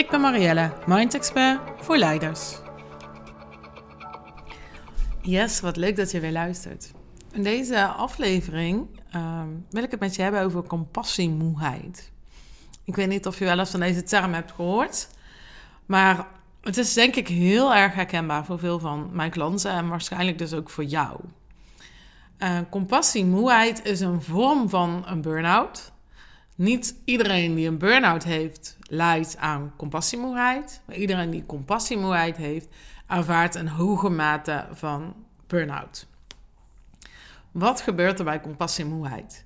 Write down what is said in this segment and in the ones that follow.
Ik ben Marielle, Mind Expert voor leiders. Yes, wat leuk dat je weer luistert. In deze aflevering ehm, wil ik het met je hebben over compassiemoeheid. Ik weet niet of je wel eens van deze term hebt gehoord, maar het is denk ik heel erg herkenbaar voor veel van mijn klanten en waarschijnlijk dus ook voor jou. Uh, compassiemoeheid is een vorm van een burn-out. Niet iedereen die een burn-out heeft, lijdt aan compassiemoeheid. Maar iedereen die compassiemoeheid heeft, ervaart een hoge mate van burn-out. Wat gebeurt er bij compassiemoeheid?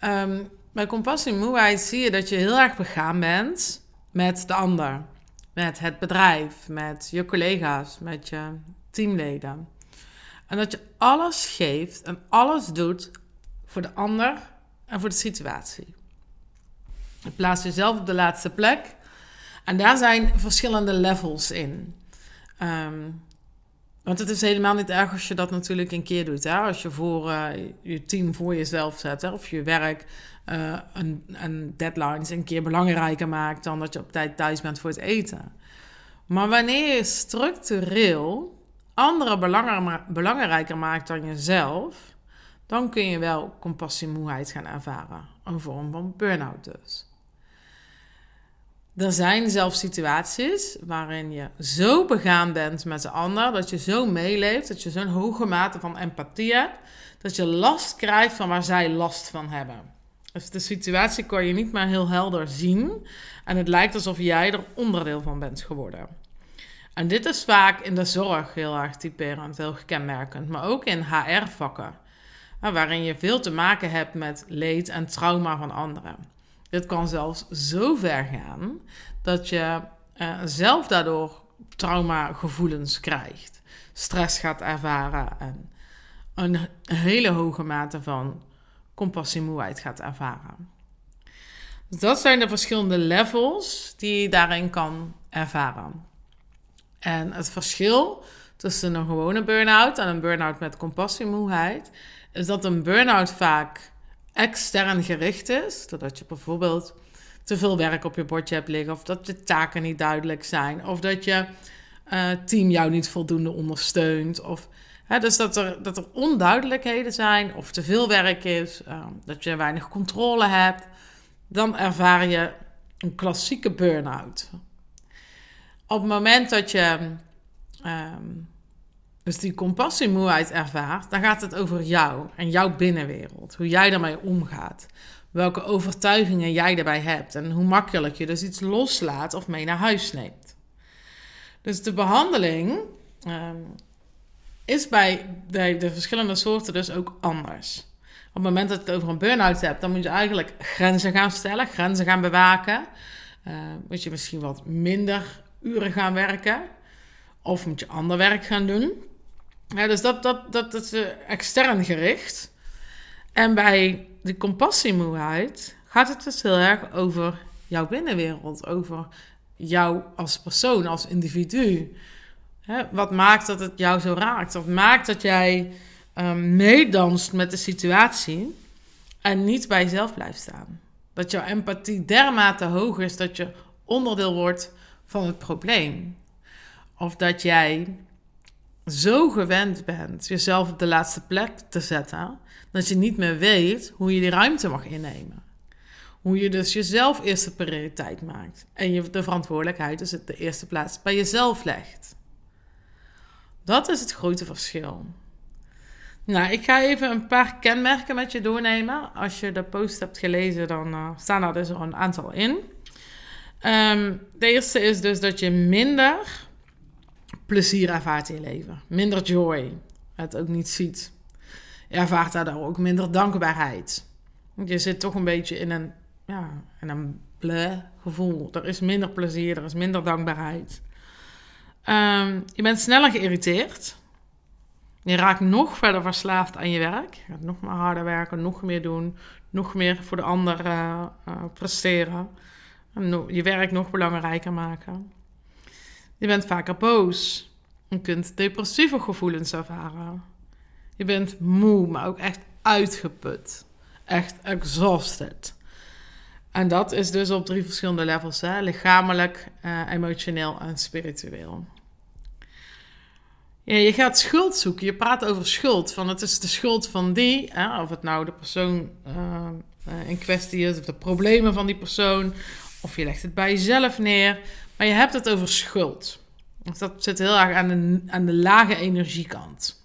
Um, bij compassiemoeheid zie je dat je heel erg begaan bent met de ander. Met het bedrijf, met je collega's, met je teamleden. En dat je alles geeft en alles doet voor de ander en voor de situatie. Je plaatst jezelf op de laatste plek. En daar zijn verschillende levels in. Um, want het is helemaal niet erg als je dat natuurlijk een keer doet. Hè? Als je voor uh, je team voor jezelf zet. Of je werk uh, een, een deadlines een keer belangrijker maakt dan dat je op tijd thuis bent voor het eten. Maar wanneer je structureel anderen belangrijker maakt dan jezelf, dan kun je wel compassiemoeheid gaan ervaren. Een vorm van burn-out dus. Er zijn zelfs situaties waarin je zo begaan bent met de ander, dat je zo meeleeft, dat je zo'n hoge mate van empathie hebt, dat je last krijgt van waar zij last van hebben. Dus de situatie kan je niet meer heel helder zien en het lijkt alsof jij er onderdeel van bent geworden. En dit is vaak in de zorg heel erg typerend, heel kenmerkend, maar ook in HR-vakken, waarin je veel te maken hebt met leed en trauma van anderen. Dit kan zelfs zo ver gaan dat je uh, zelf daardoor traumagevoelens krijgt, stress gaat ervaren en een hele hoge mate van compassiemoeheid gaat ervaren. Dus dat zijn de verschillende levels die je daarin kan ervaren. En het verschil tussen een gewone burn-out en een burn-out met compassiemoeheid is dat een burn-out vaak extern gericht is. Doordat je bijvoorbeeld te veel werk op je bordje hebt liggen, of dat je taken niet duidelijk zijn, of dat je uh, team jou niet voldoende ondersteunt. Of, hè, dus dat er, dat er onduidelijkheden zijn, of te veel werk is, uh, dat je weinig controle hebt. Dan ervaar je een klassieke burn-out. Op het moment dat je um, dus die compassiemoeheid ervaart, dan gaat het over jou en jouw binnenwereld. Hoe jij daarmee omgaat. Welke overtuigingen jij daarbij hebt. En hoe makkelijk je dus iets loslaat of mee naar huis neemt. Dus de behandeling um, is bij, bij de verschillende soorten dus ook anders. Op het moment dat je het over een burn-out hebt, dan moet je eigenlijk grenzen gaan stellen, grenzen gaan bewaken. Uh, moet je misschien wat minder uren gaan werken. Of moet je ander werk gaan doen. Dus dat, dat, dat, dat is uh, extern gericht. En bij de compassiemoeheid gaat het dus heel erg over jouw binnenwereld. Over jou als persoon, als individu. Wat maakt dat het jou zo raakt? Wat maakt dat jij um, meedanst met de situatie en niet bij jezelf blijft staan? Dat jouw empathie dermate hoog is dat je onderdeel wordt van het probleem. Of dat jij zo gewend bent jezelf op de laatste plek te zetten, dat je niet meer weet hoe je die ruimte mag innemen. Hoe je dus jezelf eerste prioriteit maakt en je de verantwoordelijkheid dus de eerste plaats bij jezelf legt. Dat is het grote verschil. Nou, ik ga even een paar kenmerken met je doornemen. Als je de post hebt gelezen, dan uh, staan er dus al een aantal in. Um, de eerste is dus dat je minder plezier ervaart in je leven. Minder joy. Het ook niet ziet. Je ervaart daardoor ook minder dankbaarheid. Je zit toch een beetje in een, ja, in een bleh gevoel. Er is minder plezier, er is minder dankbaarheid. Ehm, je bent sneller geïrriteerd. Je raakt nog verder verslaafd aan je werk. Je gaat nog maar harder werken, nog meer doen, nog meer voor de ander uh, presteren. En je werk nog belangrijker maken. Je bent vaker boos. Je kunt depressieve gevoelens ervaren. Je bent moe, maar ook echt uitgeput. Echt exhausted. En dat is dus op drie verschillende levels: hè? lichamelijk, uh, emotioneel en spiritueel. Ja, je gaat schuld zoeken. Je praat over schuld. Van het is de schuld van die. Hè? Of het nou de persoon uh, in kwestie is, of de problemen van die persoon. Of je legt het bij jezelf neer. Maar je hebt het over schuld. Dat zit heel erg aan de, aan de lage energiekant.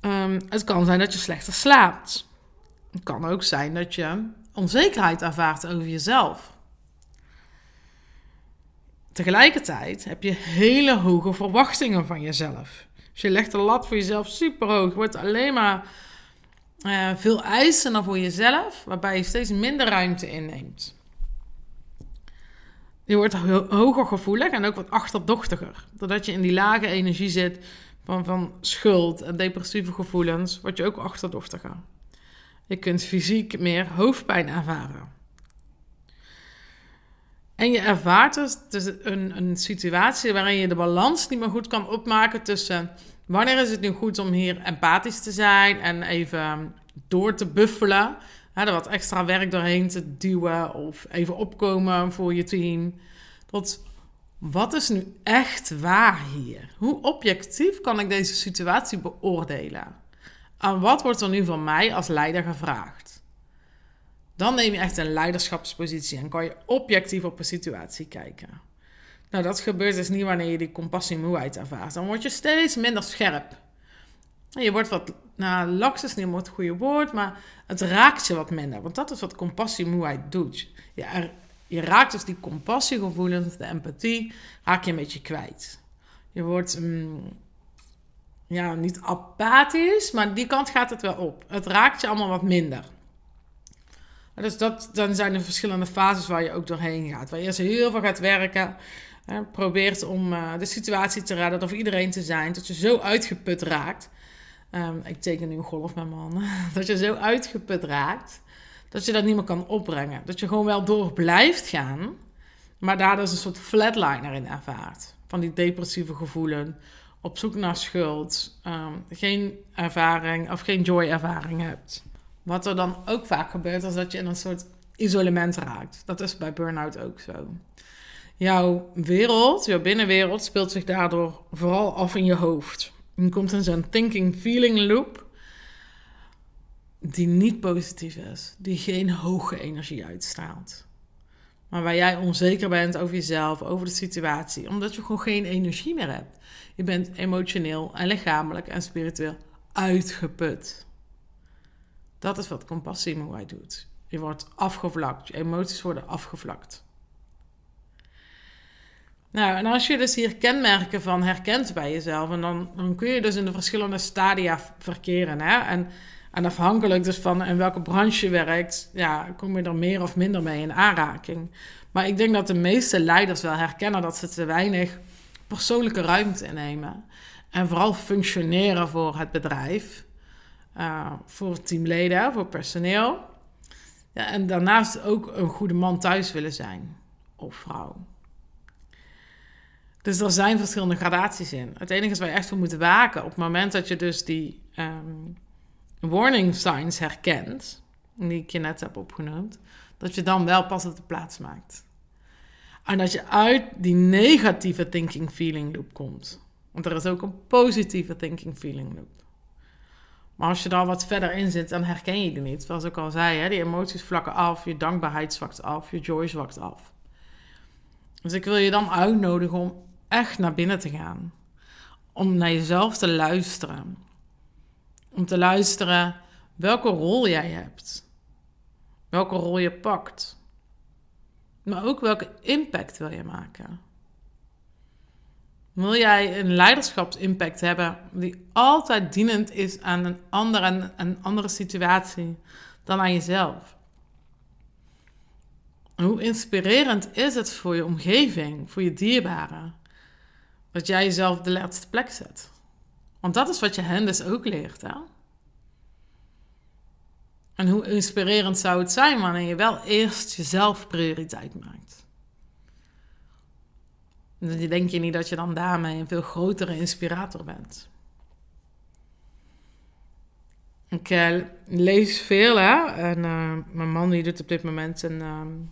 Um, het kan zijn dat je slechter slaapt. Het kan ook zijn dat je onzekerheid ervaart over jezelf. Tegelijkertijd heb je hele hoge verwachtingen van jezelf. Dus je legt de lat voor jezelf super hoog. wordt alleen maar uh, veel eisen voor jezelf, waarbij je steeds minder ruimte inneemt. Je wordt hoger gevoelig en ook wat achterdochtiger. Doordat je in die lage energie zit van, van schuld en depressieve gevoelens, word je ook achterdochtiger. Je kunt fysiek meer hoofdpijn ervaren. En je ervaart dus, dus een, een situatie waarin je de balans niet meer goed kan opmaken tussen wanneer is het nu goed om hier empathisch te zijn en even door te buffelen. Er wat extra werk doorheen te duwen of even opkomen voor je team. Tot wat is nu echt waar hier? Hoe objectief kan ik deze situatie beoordelen? En wat wordt er nu van mij als leider gevraagd? Dan neem je echt een leiderschapspositie en kan je objectief op een situatie kijken. Nou, dat gebeurt dus niet wanneer je die compassie-moeheid ervaart. Dan word je steeds minder scherp. Je wordt wat, nou, laks is niet het goede woord, maar het raakt je wat minder. Want dat is wat compassie-moeheid doet. Je, je raakt dus die compassiegevoelens, de empathie, raak je een beetje kwijt. Je wordt mm, ja, niet apathisch, maar die kant gaat het wel op. Het raakt je allemaal wat minder. Dus dat, dan zijn er verschillende fases waar je ook doorheen gaat. Waar je eerst heel veel gaat werken. Probeert om uh, de situatie te redden, of iedereen te zijn. Dat je zo uitgeput raakt. Um, ik teken nu een golf met mijn handen. Dat je zo uitgeput raakt. Dat je dat niet meer kan opbrengen. Dat je gewoon wel door blijft gaan. Maar daar dus een soort flatliner in ervaart. Van die depressieve gevoelens op zoek naar schuld, um, geen ervaring of geen joy-ervaring hebt. Wat er dan ook vaak gebeurt, is dat je in een soort isolement raakt. Dat is bij burn-out ook zo. Jouw wereld, jouw binnenwereld, speelt zich daardoor vooral af in je hoofd. Je komt in zo'n thinking-feeling loop die niet positief is, die geen hoge energie uitstraalt. Maar waar jij onzeker bent over jezelf, over de situatie, omdat je gewoon geen energie meer hebt. Je bent emotioneel en lichamelijk en spiritueel uitgeput. Dat is wat compassiemoeheid doet. Je wordt afgevlakt, je emoties worden afgevlakt. Nou, en als je dus hier kenmerken van herkent bij jezelf, en dan, dan kun je dus in de verschillende stadia verkeren. Hè? En, en afhankelijk dus van in welke branche je werkt, ja, kom je er meer of minder mee in aanraking. Maar ik denk dat de meeste leiders wel herkennen dat ze te weinig persoonlijke ruimte innemen. En vooral functioneren voor het bedrijf, uh, voor teamleden, voor personeel. Ja, en daarnaast ook een goede man thuis willen zijn, of vrouw. Dus er zijn verschillende gradaties in. Het enige is waar je echt voor moet waken, op het moment dat je dus die um, warning signs herkent, die ik je net heb opgenoemd, dat je dan wel pas op de plaats maakt. En dat je uit die negatieve thinking feeling loop komt. Want er is ook een positieve thinking feeling loop. Maar als je daar wat verder in zit, dan herken je die niet. Zoals ik al zei, hè, die emoties vlakken af, je dankbaarheid zwakt af, je joy zwakt af. Dus ik wil je dan uitnodigen om echt naar binnen te gaan. Om naar jezelf te luisteren. Om te luisteren welke rol jij hebt. Welke rol je pakt. Maar ook welke impact wil je maken? Wil jij een leiderschapsimpact hebben die altijd dienend is aan een andere, een andere situatie dan aan jezelf? hoe inspirerend is het voor je omgeving, voor je dierbaren, dat jij jezelf de laatste plek zet? Want dat is wat je hen dus ook leert, hè? En hoe inspirerend zou het zijn wanneer je wel eerst jezelf prioriteit maakt? Dan denk je niet dat je dan daarmee een veel grotere inspirator bent. Ik uh, lees veel, hè. En uh, mijn man die doet op dit moment een um,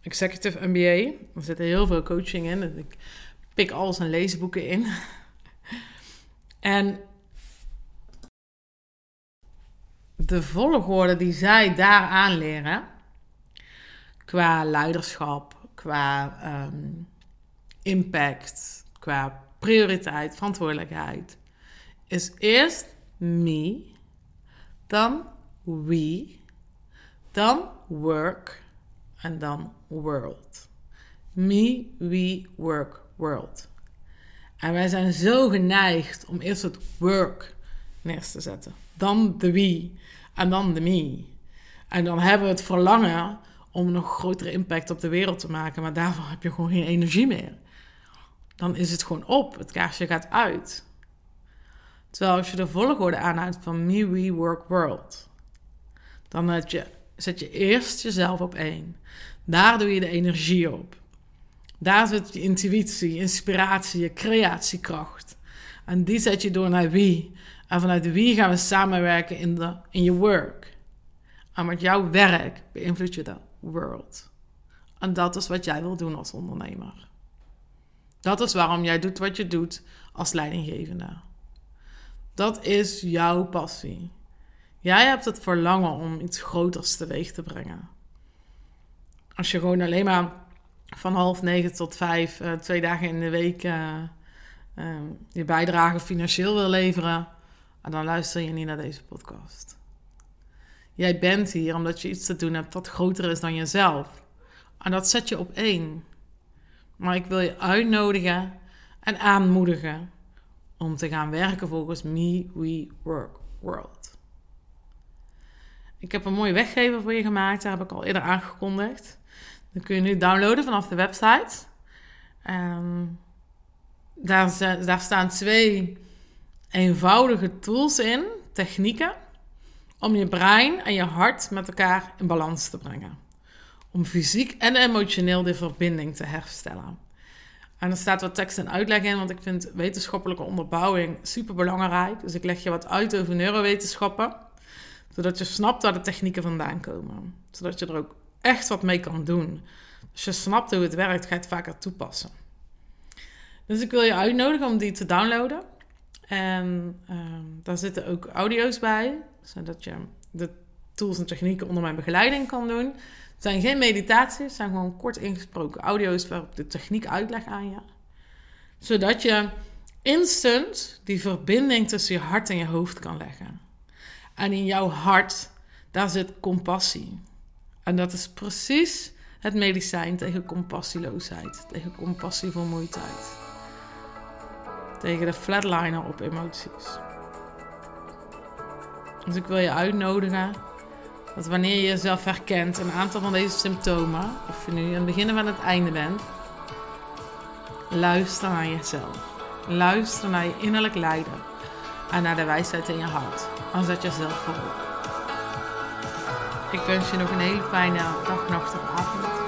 executive MBA. Er zit heel veel coaching in. Ik pik al zijn leesboeken in. en de volgorde die zij daar aanleren, qua leiderschap, qua um, impact, qua prioriteit, verantwoordelijkheid, is eerst me, dan we, dan work en dan world. Me, we, work, world. En wij zijn zo geneigd om eerst het work neer te zetten, dan de we en dan de me. En dan hebben we het verlangen om nog grotere impact op de wereld te maken, maar daarvoor heb je gewoon geen energie meer. Dan is het gewoon op, het kaarsje gaat uit. Terwijl als je de volgorde aanhoudt van me, we, work, world, dan je, zet je eerst jezelf op één. Daar doe je de energie op. Daar zit je intuïtie, inspiratie, je creatiekracht. En die zet je door naar wie. En vanuit wie gaan we samenwerken in, de, in je work. En met jouw werk beïnvloed je de world. En dat is wat jij wil doen als ondernemer. Dat is waarom jij doet wat je doet als leidinggevende. Dat is jouw passie. Jij hebt het verlangen om iets groters teweeg te brengen. Als je gewoon alleen maar van half negen tot vijf, uh, twee dagen in de week, uh, uh, je bijdrage financieel wil leveren, dan luister je niet naar deze podcast. Jij bent hier omdat je iets te doen hebt wat groter is dan jezelf. En dat zet je op één. Maar ik wil je uitnodigen en aanmoedigen om te gaan werken volgens Me, We, Work, World. Ik heb een mooie weggever voor je gemaakt, daar heb ik al eerder aangekondigd. Dan kun je nu downloaden vanaf de website. Um, daar, daar staan twee eenvoudige tools in, technieken, om je brein en je hart met elkaar in balans te brengen. Om fysiek en emotioneel de verbinding te herstellen. En er staat wat tekst en uitleg in, want ik vind wetenschappelijke onderbouwing super belangrijk. Dus ik leg je wat uit over neurowetenschappen, zodat je snapt waar de technieken vandaan komen. Zodat je er ook echt wat mee kan doen. Als je snapt hoe het werkt, ga je het vaker toepassen. Dus ik wil je uitnodigen om die te downloaden. En ehm, daar zitten ook audio's bij, zodat je de tools en technieken onder mijn begeleiding kan doen. Het zijn geen meditaties, het zijn gewoon kort ingesproken audio's waarop de techniek uitleg aan je. Zodat je instant die verbinding tussen je hart en je hoofd kan leggen. En in jouw hart, daar zit compassie. En dat is precies het medicijn tegen compassieloosheid, tegen compassievermoeidheid tegen de flatliner op emoties. Dus ik wil je uitnodigen dat wanneer je jezelf herkent, een aantal van deze symptomen, of je nu aan het begin of aan het einde bent, luister naar jezelf. Luister naar je innerlijk lijden en naar de wijsheid in je hart. Dan zet jezelf voorop. Ik wens je nog een hele fijne dag, nacht of avond.